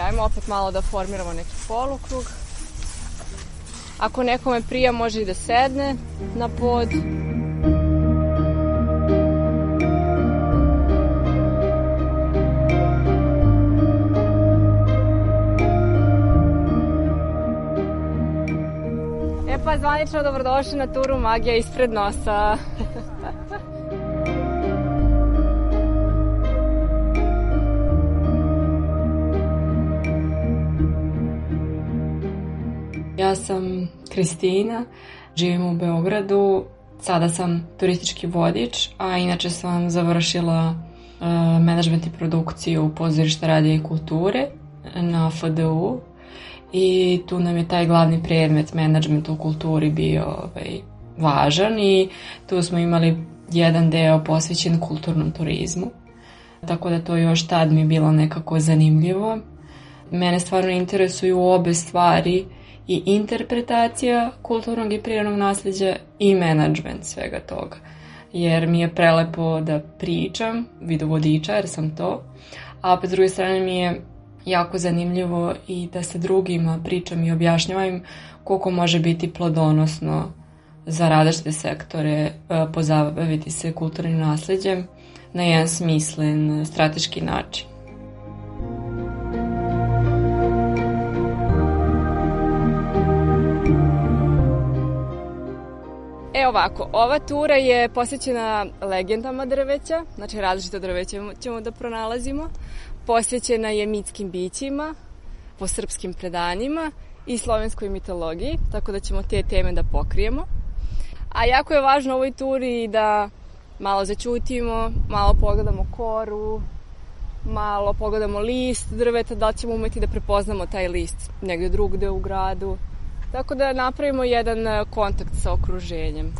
Ajmo opet malo da formiramo neki polukrug. Ako nekome prija može i da sedne na pod. E pa zvanično dobrodošli na turu Magija ispred nosa. Ja sam Kristina, živim u Beogradu, sada sam turistički vodič, a inače sam završila uh, management i produkciju pozorišta radija i kulture na FDU i tu nam je taj glavni predmet management u kulturi bio ovaj, važan i tu smo imali jedan deo posvećen kulturnom turizmu. Tako da to još tad mi bilo nekako zanimljivo. Mene stvarno interesuju obe stvari i interpretacija kulturnog i prirodnog nasleđa i menadžment svega toga. Jer mi je prelepo da pričam, vidovodiča jer sam to, a opet s druge strane mi je jako zanimljivo i da se drugima pričam i objašnjavam koliko može biti plodonosno za različite sektore e, pozabaviti se kulturnim nasleđem na jedan smislen, strateški način. E ovako, ova tura je posvećena legendama drveća, znači različite drveća ćemo da pronalazimo. Posvećena je mitskim bićima, po srpskim predanjima i slovenskoj mitologiji, tako da ćemo te teme da pokrijemo. A jako je važno u ovoj turi da malo začutimo, malo pogledamo koru, malo pogledamo list drveta, da li ćemo umeti da prepoznamo taj list negde drugde u gradu, Tako da napravimo jedan e, kontakt sa okruženjem.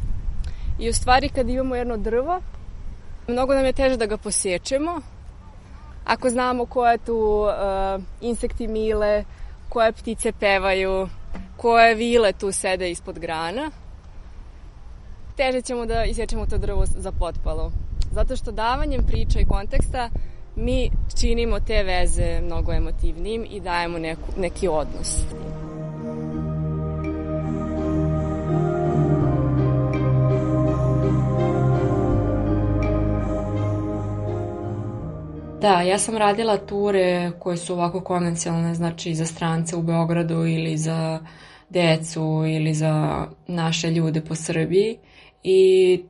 I u stvari kad imamo jedno drvo, mnogo nam je teže da ga posjećemo. Ako znamo koje tu uh, insekti mile, koje ptice pevaju, koje vile tu sede ispod grana, teže ćemo da isječemo to drvo za potpalu. Zato što davanjem priča i konteksta mi činimo te veze mnogo emotivnim i dajemo neku, neki odnos. Da, ja sam radila ture koje su ovako konvencionalne, znači za strance u Beogradu ili za decu ili za naše ljude po Srbiji. I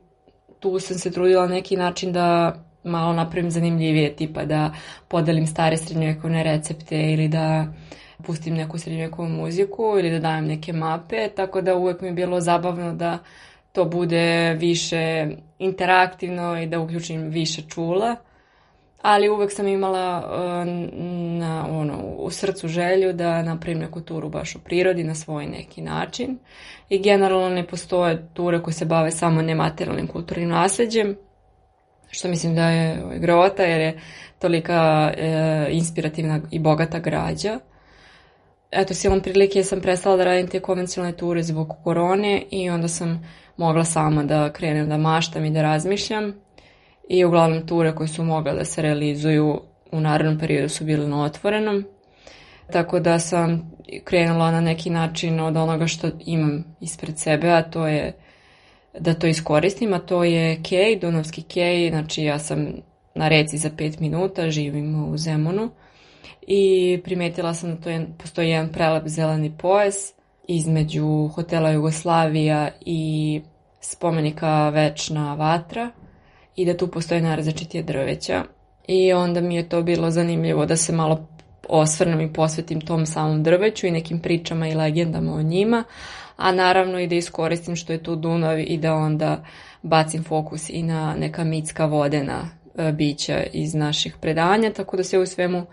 tu sam se trudila neki način da malo napravim zanimljivije, tipa da podelim stare srednjovekovne recepte ili da pustim neku srednjovekovnu muziku ili da dajem neke mape, tako da uvek mi je bilo zabavno da to bude više interaktivno i da uključim više čula ali uvek sam imala uh, na, ono, u srcu želju da napravim neku turu baš u prirodi na svoj neki način i generalno ne postoje ture koje se bave samo nematerijalnim kulturnim nasledđem, što mislim da je ovaj, grota jer je tolika e, inspirativna i bogata građa. Eto, silom prilike sam prestala da radim te konvencionalne ture zbog korone i onda sam mogla sama da krenem da maštam i da razmišljam i uglavnom ture koje su mogle da se realizuju u narednom periodu su bile na otvorenom. Tako da sam krenula na neki način od onoga što imam ispred sebe, a to je da to iskoristim, a to je kej, Dunavski kej, znači ja sam na reci za 5 minuta, živim u Zemunu. I primetila sam da to je, postoji jedan prelep zeleni pojas između hotela Jugoslavija i spomenika Večna vatra i da tu postoje najrazličitije drveća. I onda mi je to bilo zanimljivo da se malo osvrnem i posvetim tom samom drveću i nekim pričama i legendama o njima, a naravno i da iskoristim što je tu Dunav i da onda bacim fokus i na neka mitska vodena e, bića iz naših predanja, tako da se u svemu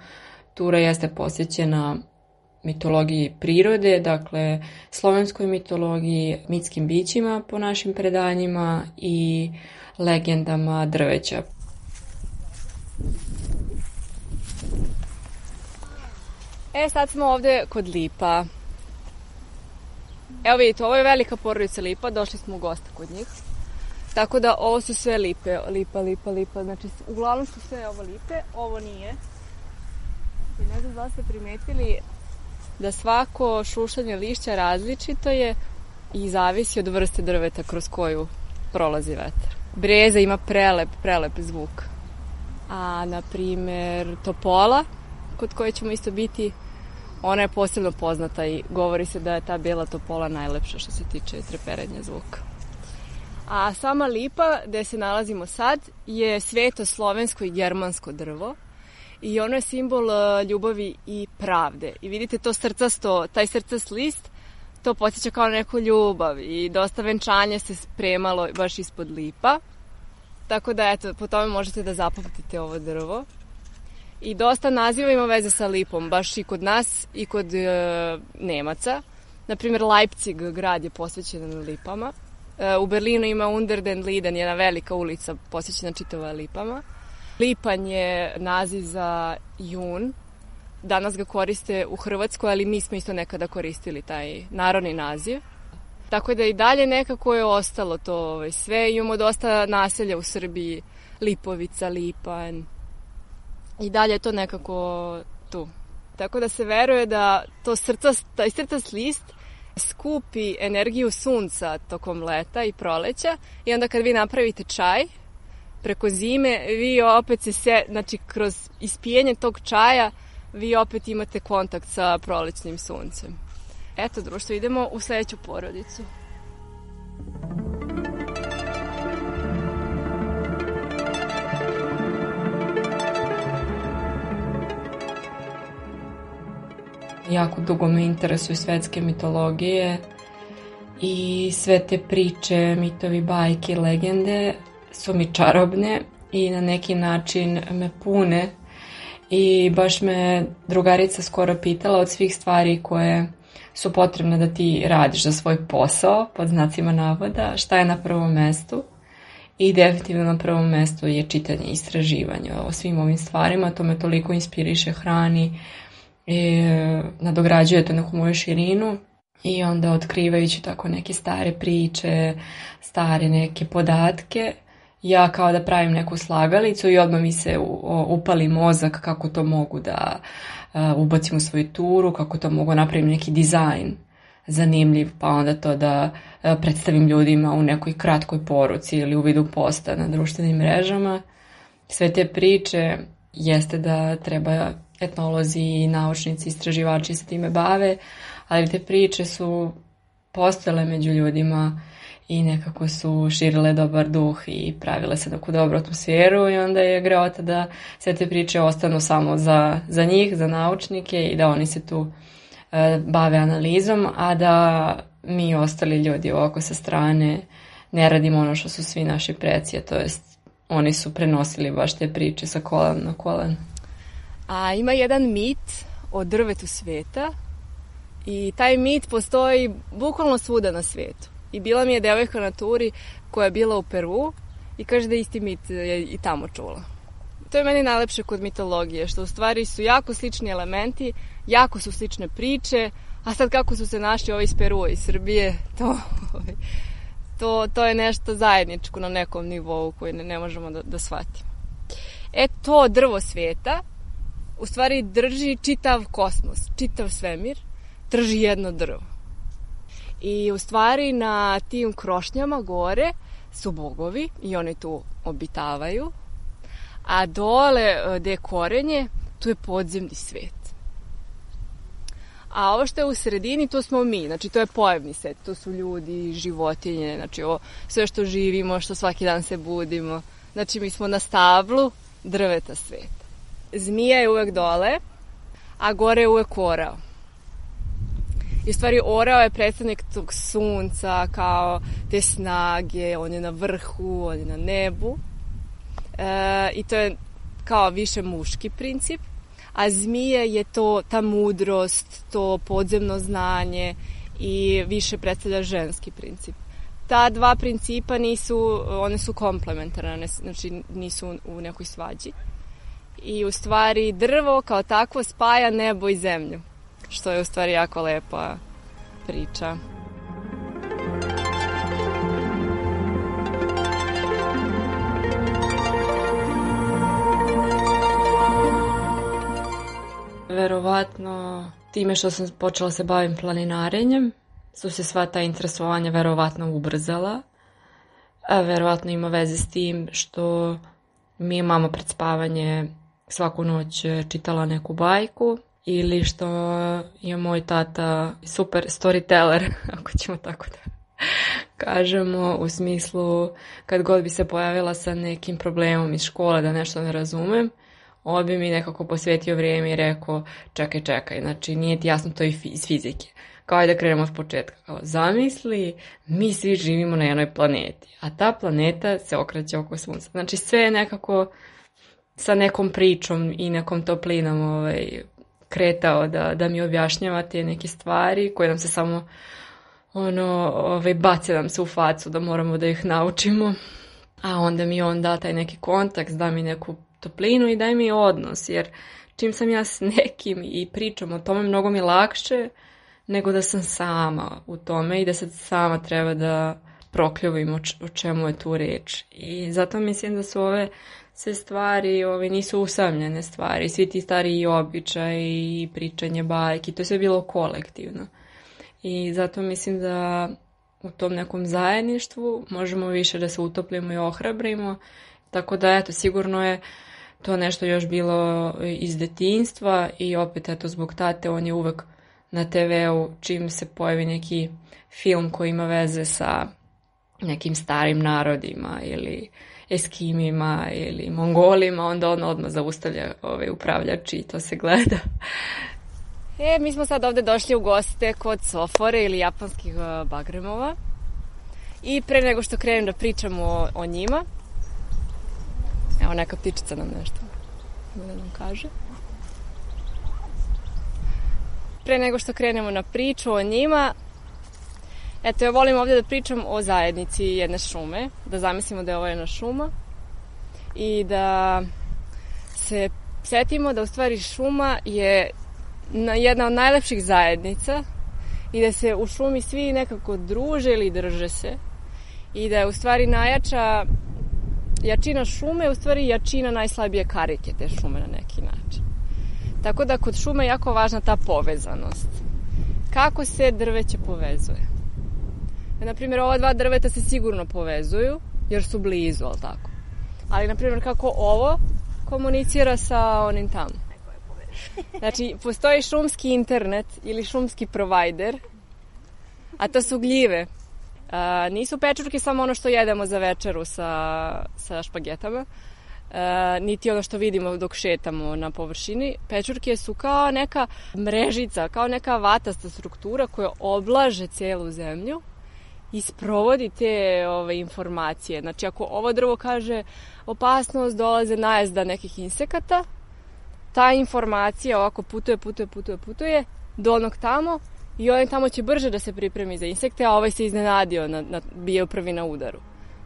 tura jeste posjećena mitologiji prirode, dakle slovenskoj mitologiji, mitskim bićima po našim predanjima i legendama drveća. E, sad smo ovde kod Lipa. Evo vidite, ovo je velika porodica Lipa, došli smo u gosta kod njih. Tako da ovo su sve lipe, lipa, lipa, lipa, znači uglavnom su sve ovo lipe, ovo nije. Ne znam da ste primetili da svako šušanje lišća različito je i zavisi od vrste drveta kroz koju prolazi vetar. Breza ima prelep, prelep zvuk. A, na primer, topola, kod koje ćemo isto biti, ona je posebno poznata i govori se da je ta bela topola najlepša što se tiče treperenja zvuka. A sama lipa, gde se nalazimo sad, je sveto slovensko i germansko drvo i ono je simbol e, ljubavi i pravde. I vidite to srcasto, taj srcast list, to podsjeća kao neku ljubav i dosta venčanja se spremalo baš ispod lipa. Tako da, eto, po tome možete da zapamtite ovo drvo. I dosta naziva ima veze sa lipom, baš i kod nas i kod e, Nemaca. Naprimer, Leipzig grad je posvećen lipama. E, u Berlinu ima Under den Linden, jedna velika ulica posvećena čitava lipama. Lipanj je naziv za jun. Danas ga koriste u Hrvatskoj, ali mi smo isto nekada koristili taj narodni naziv. Tako da i dalje nekako je ostalo to ovaj, sve. Imamo dosta naselja u Srbiji, Lipovica, Lipanj. I dalje je to nekako tu. Tako da se veruje da to srcast, taj srcast list skupi energiju sunca tokom leta i proleća i onda kad vi napravite čaj, preko zime, vi opet se, se znači kroz ispijenje tog čaja, vi opet imate kontakt sa prolećnim suncem. Eto, društvo, idemo u sledeću porodicu. Jako dugo me interesuju svetske mitologije i sve te priče, mitovi, bajke, legende su mi čarobne i na neki način me pune i baš me drugarica skoro pitala od svih stvari koje su potrebne da ti radiš za svoj posao, pod znacima navoda, šta je na prvom mestu. I definitivno na prvom mestu je čitanje i istraživanje o svim ovim stvarima, to me toliko inspiriše, hrani, i nadograđuje to neku moju širinu. I onda otkrivajući tako neke stare priče, stare neke podatke, ja kao da pravim neku slagalicu i odmah mi se upali mozak kako to mogu da ubacim u svoju turu, kako to mogu napravim neki dizajn zanimljiv, pa onda to da predstavim ljudima u nekoj kratkoj poruci ili u vidu posta na društvenim mrežama. Sve te priče jeste da treba etnolozi i naučnici, istraživači se time bave, ali te priče su postale među ljudima i nekako su širile dobar duh i pravile se neku dobru atmosferu i onda je greota da sve te priče ostanu samo za, za njih, za naučnike i da oni se tu e, bave analizom, a da mi ostali ljudi ovako sa strane ne radimo ono što su svi naši preci, to jest oni su prenosili baš te priče sa kolan na kolan. A ima jedan mit o drvetu sveta i taj mit postoji bukvalno svuda na svetu. I bila mi je devojka na turi koja je bila u Peru i kaže da isti mit je i tamo čula. To je meni najlepše kod mitologije, što u stvari su jako slični elementi, jako su slične priče, a sad kako su se našli ovi iz Perua i Srbije, to, to, to je nešto zajedničko na nekom nivou koji ne, ne možemo da, da shvatimo. E to drvo sveta u stvari drži čitav kosmos, čitav svemir, drži jedno drvo. I u stvari na tim krošnjama gore su bogovi i oni tu obitavaju. A dole e, gde je korenje, tu je podzemni svet. A ovo što je u sredini, to smo mi, znači to je pojavni svet, to su ljudi, životinje, znači ovo sve što živimo, što svaki dan se budimo. Znači mi smo na stablu drveta sveta. Zmija je uvek dole, a gore je uvek orao. I u stvari orao je predstavnik tog sunca kao te snage, on je na vrhu, on je na nebu. E, I to je kao više muški princip a zmije je to ta mudrost, to podzemno znanje i više predstavlja ženski princip. Ta dva principa nisu, one su komplementarne, znači nisu u nekoj svađi. I u stvari drvo kao takvo spaja nebo i zemlju, što je u stvari jako lepa priča. Verovatno time što sam počela se bavim planinarenjem, su se sva ta interesovanja verovatno ubrzala. A verovatno ima veze s tim što mi je mama pred spavanje svaku noć čitala neku bajku ili što je moj tata super storyteller, ako ćemo tako da kažemo, u smislu kad god bi se pojavila sa nekim problemom iz škole da nešto ne razumem, on bi mi nekako posvetio vrijeme i rekao, čekaj, čekaj, znači nije ti jasno to iz fizike. Kao da krenemo od početka. Kao, zamisli, mi svi živimo na jednoj planeti, a ta planeta se okreće oko sunca. Znači sve je nekako sa nekom pričom i nekom toplinom ovaj, kretao da, da mi objašnjava te neke stvari koje nam se samo ono, ovaj, bace nam se u facu da moramo da ih naučimo. A onda mi on da taj neki kontakt, da mi neku toplinu i daj mi odnos, jer čim sam ja s nekim i pričam o tome, mnogo mi lakše nego da sam sama u tome i da sad sama treba da prokljuvim o čemu je tu reč. I zato mislim da su ove sve stvari, ove nisu usamljene stvari, svi ti stari običaj i pričanje bajki, to je sve bilo kolektivno. I zato mislim da u tom nekom zajedništvu možemo više da se utoplimo i ohrabrimo, tako da eto, sigurno je to nešto još bilo iz detinstva i opet eto zbog tate on je uvek na TV-u čim se pojavi neki film koji ima veze sa nekim starim narodima ili Eskimima ili Mongolima, onda on odmah zaustavlja ovaj upravljač i to se gleda. E, mi smo sad ovde došli u goste kod Sofore ili japanskih bagremova. I pre nego što krenem da pričam o, o njima, Evo neka ptičica nam nešto da nam kaže. Pre nego što krenemo na priču o njima, eto ja volim ovdje da pričam o zajednici jedne šume, da zamislimo da je ovo jedna šuma i da se setimo da u stvari šuma je jedna od najlepših zajednica i da se u šumi svi nekako druže ili drže se i da je u stvari najjača jačina šume u stvari jačina najslabije karike te šume na neki način. Tako da kod šume je jako važna ta povezanost. Kako se drveće povezuje? E, na primjer, ova dva drveta se sigurno povezuju, jer su blizu, ali tako. Ali, na primjer, kako ovo komunicira sa onim tamo. Znači, postoji šumski internet ili šumski provider, a to su gljive A, nisu pečurke samo ono što jedemo za večeru sa, sa špagetama, a, niti ono što vidimo dok šetamo na površini. Pečurke su kao neka mrežica, kao neka vatasta struktura koja oblaže celu zemlju i sprovodi te ove, informacije. Znači, ako ovo drvo kaže opasnost, dolaze najezda nekih insekata, ta informacija ovako putuje, putuje, putuje, putuje do onog tamo i on tamo će brže da se pripremi za insekte, a ovaj se iznenadio, na, na, bio prvi na udaru.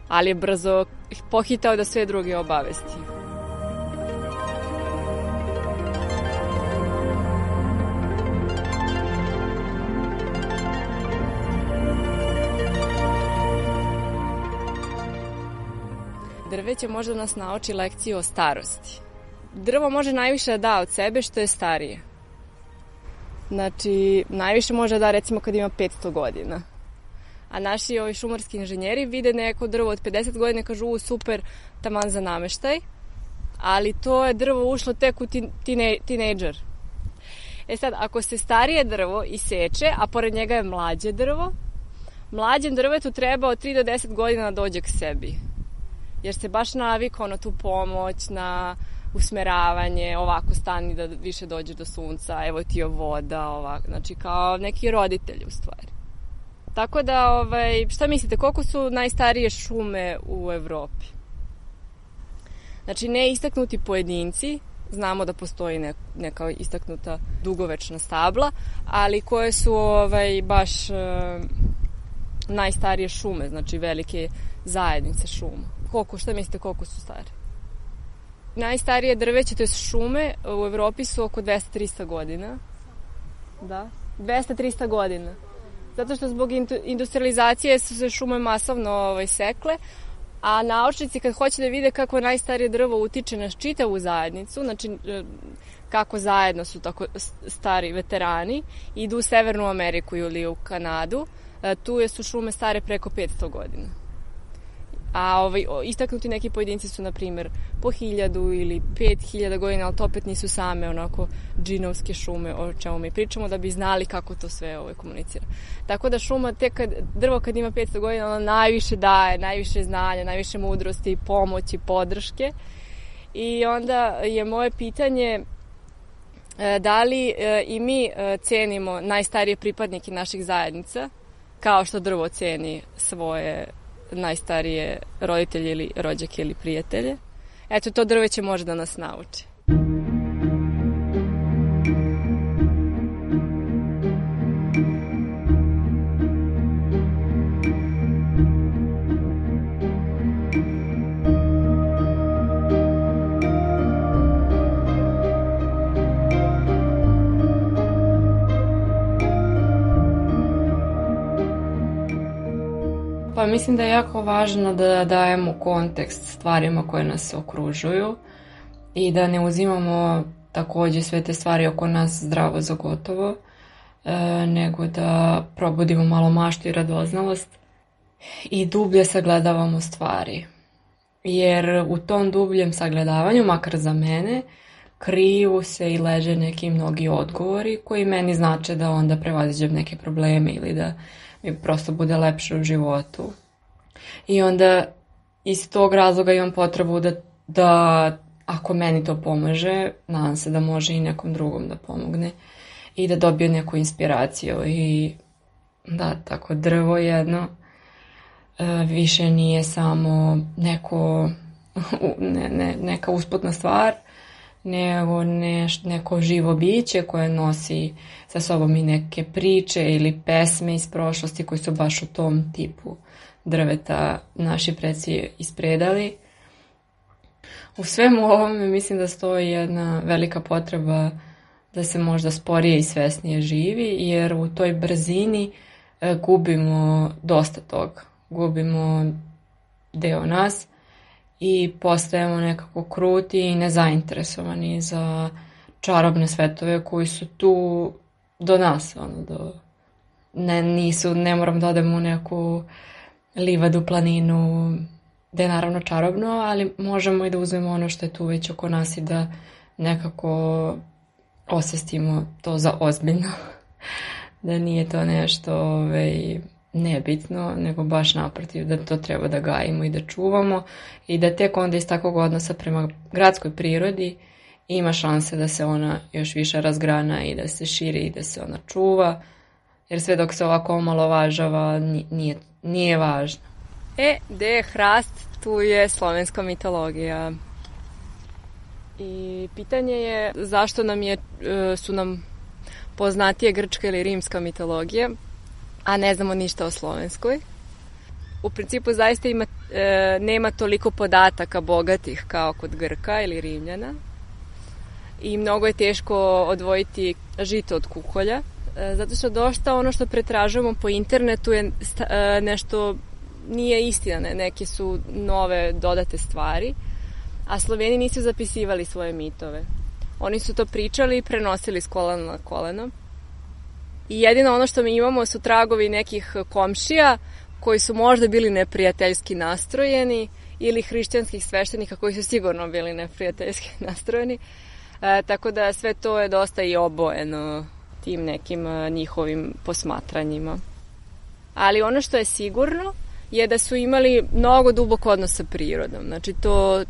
Ali je brzo pohitao da sve druge obavesti. Drveće može da nas nauči lekciju o starosti. Drvo može najviše da da od sebe što je starije. Znači, najviše može da recimo kad ima 500 godina. A naši ovi šumarski inženjeri vide neko drvo od 50 godina i kažu, u super, taman za nameštaj. ali to je drvo ušlo tek u tine, tinejdžer. E sad, ako se starije drvo iseče, a pored njega je mlađe drvo, mlađem drvetu treba od 3 do 10 godina da dođe k sebi. Jer se baš navikao na tu pomoć, na usmeravanje, ovako stani da više dođe do sunca, evo ti je voda, ovako, znači kao neki roditelj u stvari. Tako da, ovaj, šta mislite, koliko su najstarije šume u Evropi? Znači, ne istaknuti pojedinci, znamo da postoji ne, neka istaknuta dugovečna stabla, ali koje su ovaj, baš e, najstarije šume, znači velike zajednice šuma. Koliko, šta mislite, koliko su stare? Najstarije drveće, to je šume, u Evropi su oko 200-300 godina. Da, 200-300 godina. Zato što zbog industrializacije su se šume masovno ovaj, sekle, a naučnici kad hoće da vide kako najstarije drvo utiče na čitavu zajednicu, znači e, kako zajedno su tako stari veterani, idu u Severnu Ameriku ili u Kanadu, e, tu su šume stare preko 500 godina. A ovaj, istaknuti neki pojedinci su, na primjer, po hiljadu ili pet hiljada godina, ali to opet nisu same onako džinovske šume o čemu mi pričamo, da bi znali kako to sve ovaj, komunicira. Tako da šuma, tek kad, drvo kad ima 500 godina, ono najviše daje, najviše znanja, najviše mudrosti, pomoći, podrške. I onda je moje pitanje e, da li e, i mi e, cenimo najstarije pripadnike naših zajednica, kao što drvo ceni svoje najstarije roditelje ili rođake ili prijatelje. Eto, to drveće može da nas nauči. Pa mislim da je jako važno da dajemo kontekst stvarima koje nas okružuju i da ne uzimamo takođe sve te stvari oko nas zdravo za gotovo, e, nego da probudimo malo maštu i radoznalost i dublje sagledavamo stvari. Jer u tom dubljem sagledavanju, makar za mene, kriju se i leže neki mnogi odgovori koji meni znače da onda prevaziđem neke probleme ili da mi prosto bude lepše u životu. I onda iz tog razloga imam potrebu da, da ako meni to pomaže, nadam se da može i nekom drugom da pomogne i da dobije neku inspiraciju i da, tako drvo jedno e, više nije samo neko ne, ne, neka usputna stvar, nego neš, neko živo biće koje nosi sa sobom i neke priče ili pesme iz prošlosti koji su baš u tom tipu drveta naši preci ispredali. U svemu ovome mislim da stoji jedna velika potreba da se možda sporije i svesnije živi, jer u toj brzini e, gubimo dosta toga. Gubimo deo nas i postajemo nekako kruti i nezainteresovani za čarobne svetove koji su tu do nas, ono, do, ne, nisu, ne moram da odem u neku livadu, planinu, gde je naravno čarobno, ali možemo i da uzmemo ono što je tu već oko nas i da nekako osvestimo to za ozbiljno. da nije to nešto ovaj, nebitno, nego baš naprotiv da to treba da gajimo i da čuvamo i da tek onda iz takvog odnosa prema gradskoj prirodi ima šanse da se ona još više razgrana i da se širi i da se ona čuva, jer sve dok se ovako omalovažava nije, nije važno. E, gde je hrast, tu je slovenska mitologija. I pitanje je zašto nam je, e, su nam poznatije grčka ili rimska mitologija, a ne znamo ništa o slovenskoj. U principu zaista ima, e, nema toliko podataka bogatih kao kod Grka ili Rimljana i mnogo je teško odvojiti žito od kukolja, e, zato što dosta ono što pretražujemo po internetu je e, nešto nije istina, ne, neke su nove dodate stvari, a Sloveni nisu zapisivali svoje mitove. Oni su to pričali i prenosili s kolena na koleno. I jedino ono što mi imamo su tragovi nekih komšija koji su možda bili neprijateljski nastrojeni ili hrišćanskih sveštenika koji su sigurno bili neprijateljski nastrojeni. E, tako da sve to je dosta i obojeno tim nekim e, njihovim posmatranjima. Ali ono što je sigurno je da su imali mnogo dubok odnos sa prirodom. Znači to,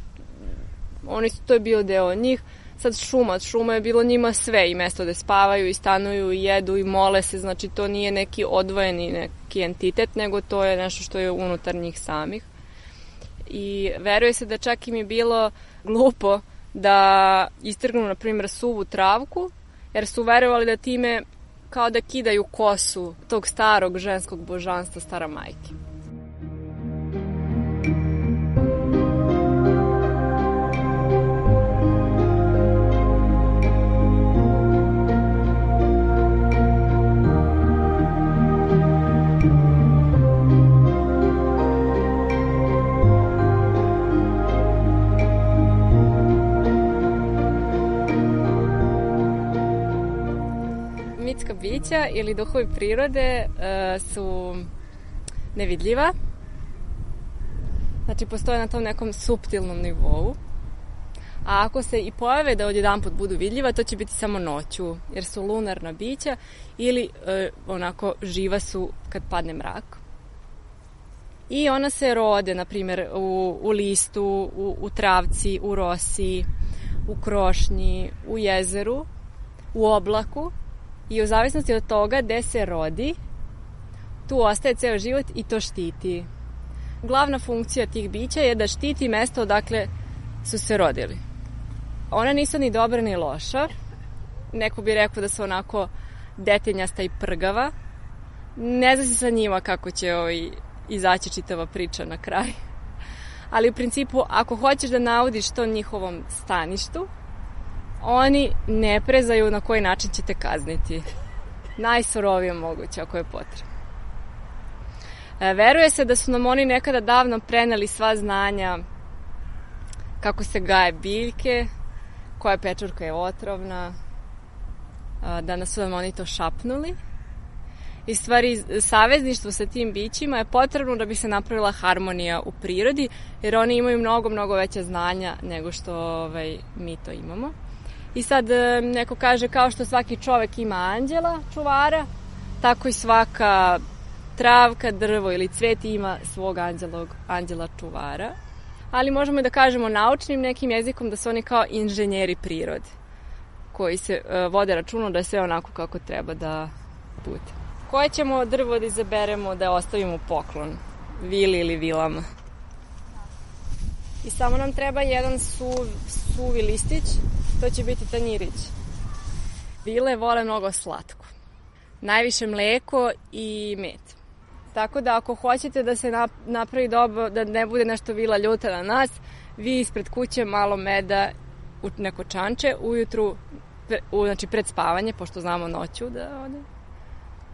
oni su, to je bio deo njih. Sad šuma, šuma je bilo njima sve i mesto da spavaju i stanuju i jedu i mole se, znači to nije neki odvojeni neki entitet, nego to je nešto što je unutar njih samih. I veruje se da čak im je bilo glupo da istrgnu, na primjer, suvu travku, jer su verovali da time kao da kidaju kosu tog starog ženskog božanstva, stara majke. Bića ili duhovi prirode uh, su nevidljiva. Znači, postoje na tom nekom suptilnom nivou. A ako se i pojave da odjedan put budu vidljiva, to će biti samo noću, jer su lunarna bića ili e, onako živa su kad padne mrak. I ona se rode, na primjer, u, u listu, u, u travci, u rosi, u krošnji, u jezeru, u oblaku i u zavisnosti od toga gde se rodi, tu ostaje ceo život i to štiti. Glavna funkcija tih bića je da štiti mesto odakle su se rodili. Ona nisu ni dobra ni loša. Neko bi rekao da su onako detinjasta i prgava. Ne zna se sa njima kako će ovaj, izaći čitava priča na kraj. Ali u principu, ako hoćeš da naudiš to njihovom staništu, oni ne prezaju na koji način ćete kazniti. Najsurovije moguće ako je potrebno. E, veruje se da su nam oni nekada davno preneli sva znanja kako se gaje biljke, koja pečurka je otrovna, danas su nam oni to šapnuli. I stvari, savezništvo sa tim bićima je potrebno da bi se napravila harmonija u prirodi, jer oni imaju mnogo, mnogo veća znanja nego što ovaj, mi to imamo. I sad e, neko kaže kao što svaki čovek ima anđela, čuvara, tako i svaka travka, drvo ili cvet ima svog anđelog, anđela čuvara. Ali možemo da kažemo naučnim nekim jezikom da su oni kao inženjeri prirode koji se uh, vode računom da je sve onako kako treba da bude. Koje ćemo drvo da izaberemo da ostavimo poklon? Vili ili vilama? I samo nam treba jedan suv, suvi listić to će biti tanjirić. Vile vole mnogo slatko. Najviše mleko i med. Tako da ako hoćete da se napravi dobro, da ne bude nešto vila ljuta na nas, vi ispred kuće malo meda u neko čanče, ujutru, u, znači pred spavanje, pošto znamo noću da ode.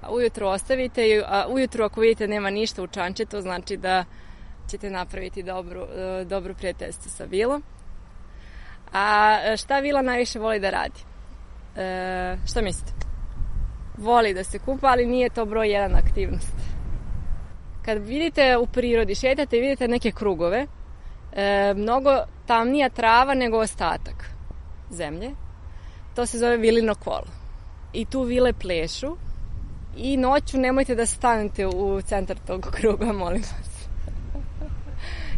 A ujutru ostavite, a ujutru ako vidite nema ništa u čanče, to znači da ćete napraviti dobro, e, dobro prijateljstvo sa vilom. A e, šta Vila najviše voli da radi? E, šta mislite? Voli da se kupa, ali nije to broj jedan aktivnost. Kad vidite u prirodi, šetate i vidite neke krugove, e, mnogo tamnija trava nego ostatak zemlje. To se zove vilino kolo. I tu vile plešu i noću nemojte da stanete u centar tog kruga, molim vas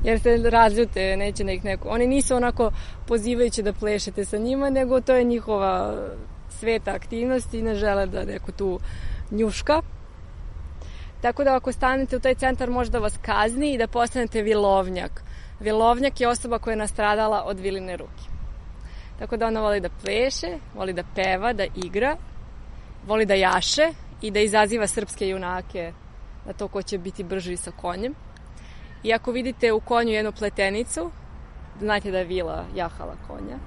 jer se razljute, neće nek neko. Oni nisu onako pozivajući da plešete sa njima, nego to je njihova sveta aktivnost i ne žele da neko tu njuška. Tako da ako stanete u taj centar može da vas kazni i da postanete vilovnjak. Vilovnjak je osoba koja je nastradala od viline ruke. Tako da ona voli da pleše, voli da peva, da igra, voli da jaše i da izaziva srpske junake na to ko će biti brži sa konjem. I ako vidite u konju jednu pletenicu, znajte da je vila jahala konja.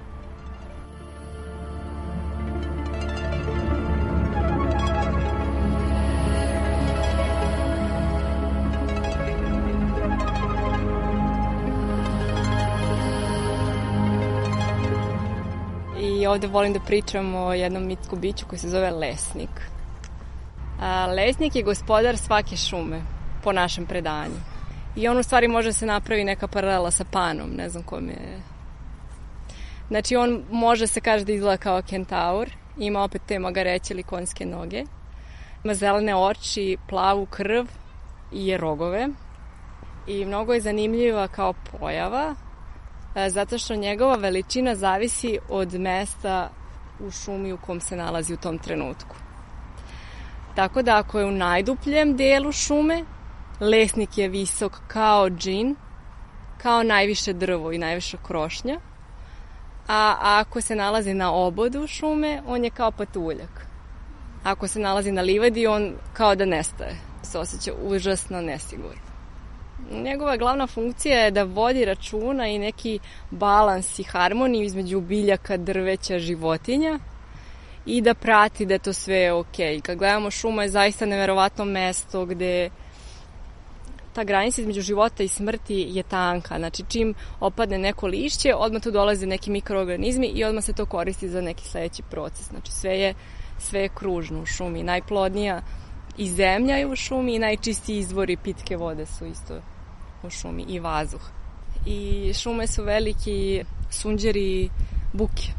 I ovde volim da pričam o jednom mitskom biću koji se zove lesnik. A, lesnik je gospodar svake šume, po našem predanju. I on u stvari može se napravi neka paralela sa panom, ne znam kom je... Znači on može se kaže da izgleda kao kentaur, ima opet te magareće ili konjske noge, ima zelene oči, plavu krv i rogove i mnogo je zanimljiva kao pojava e, zato što njegova veličina zavisi od mesta u šumi u kom se nalazi u tom trenutku. Tako da ako je u najdupljem delu šume, lesnik je visok kao džin, kao najviše drvo i najviše krošnja, a ako se nalazi na obodu šume, on je kao patuljak. Ako se nalazi na livadi, on kao da nestaje. Se osjeća užasno nesigurno. Njegova glavna funkcija je da vodi računa i neki balans i harmoniju između biljaka, drveća, životinja i da prati da je to sve ok. Kad gledamo šuma je zaista neverovatno mesto gde ta granica između života i smrti je tanka. Znači, čim opadne neko lišće, odmah tu dolaze neki mikroorganizmi i odmah se to koristi za neki sledeći proces. Znači, sve je, sve je kružno u šumi. Najplodnija i zemlja je u šumi i najčistiji izvori pitke vode su isto u šumi i vazduh. I šume su veliki sunđeri buke.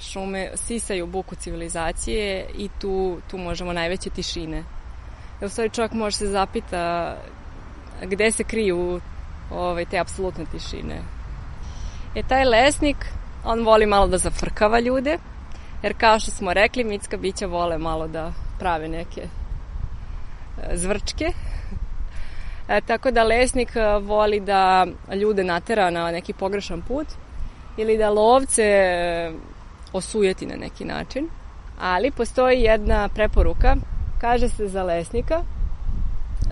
Šume sisaju buku civilizacije i tu, tu možemo najveće tišine u stvari čovjek može se zapita gde se kriju ovaj, te apsolutne tišine. E, taj lesnik, on voli malo da zafrkava ljude, jer kao što smo rekli, mitska bića vole malo da prave neke e, zvrčke. E, tako da lesnik e, voli da ljude natera na neki pogrešan put ili da lovce e, osujeti na neki način. Ali postoji jedna preporuka Kaže se za lesnika,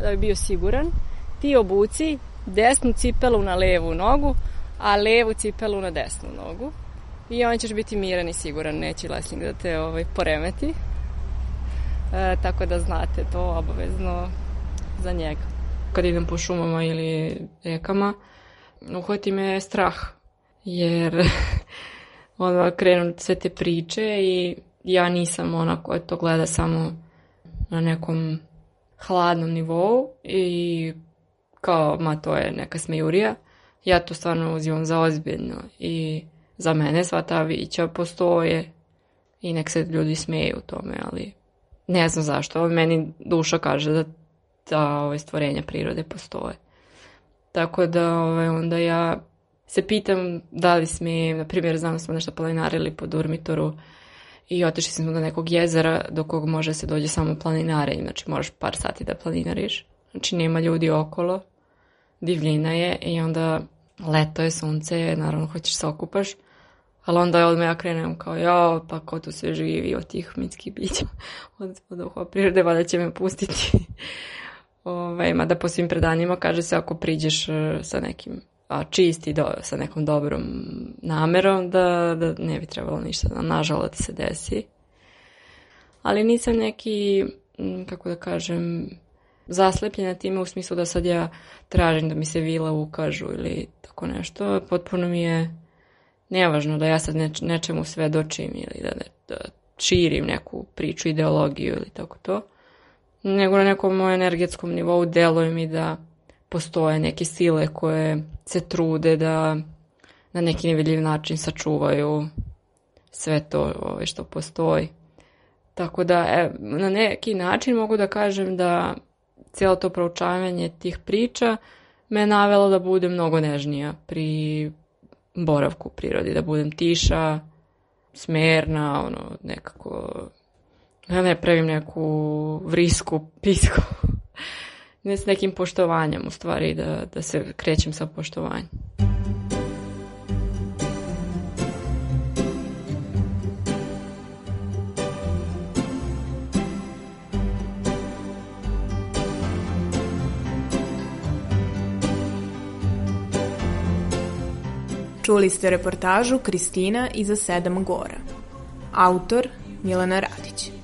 da bi bio siguran, ti obuci desnu cipelu na levu nogu, a levu cipelu na desnu nogu. I on ćeš biti miran i siguran, neće lesnik da te ovaj, poremeti. E, tako da znate to obavezno za njega. Kad idem po šumama ili rekama, uhvati me strah, jer onda krenu sve te priče i ja nisam ona koja to gleda samo na nekom hladnom nivou i kao, ma to je neka smejurija. Ja to stvarno uzimam za ozbiljno i za mene sva ta vića postoje i nek se ljudi smeju tome, ali ne znam zašto. Meni duša kaže da da ove stvorenja prirode postoje. Tako da ove, onda ja se pitam da li smijem, na primjer znam da smo nešto planinarili po Durmitoru i otišli smo do nekog jezera do kog može se dođe samo planinare, znači možeš par sati da planinariš. Znači nema ljudi okolo, divljina je i onda leto je, sunce je, naravno hoćeš se okupaš, ali onda odmah ja krenem kao, ja, pa ko tu sve živi od tih mitskih bića, od, od duhova prirode, vada će me pustiti. Ove, ovaj, mada po svim predanjima kaže se ako priđeš e, sa nekim a, čisti do, sa nekom dobrom namerom da, da ne bi trebalo ništa da nažalost da se desi. Ali nisam neki, kako da kažem, zaslepljena time u smislu da sad ja tražim da mi se vila ukažu ili tako nešto. Potpuno mi je nevažno da ja sad neč, nečemu svedočim ili da, ne, da širim neku priču, ideologiju ili tako to. Nego na nekom energetskom nivou deluje mi da postoje neke sile koje se trude da na neki nevidljiv način sačuvaju sve to ove, što postoji. Tako da e, na neki način mogu da kažem da cijelo to proučavanje tih priča me navelo da budem mnogo nežnija pri boravku u prirodi, da budem tiša, smerna, ono, nekako, da ne pravim neku vrisku, pisku ne s nekim poštovanjem u stvari da, da se krećem sa poštovanjem. Čuli ste reportažu Kristina iza sedam gora. Autor Milana Radić.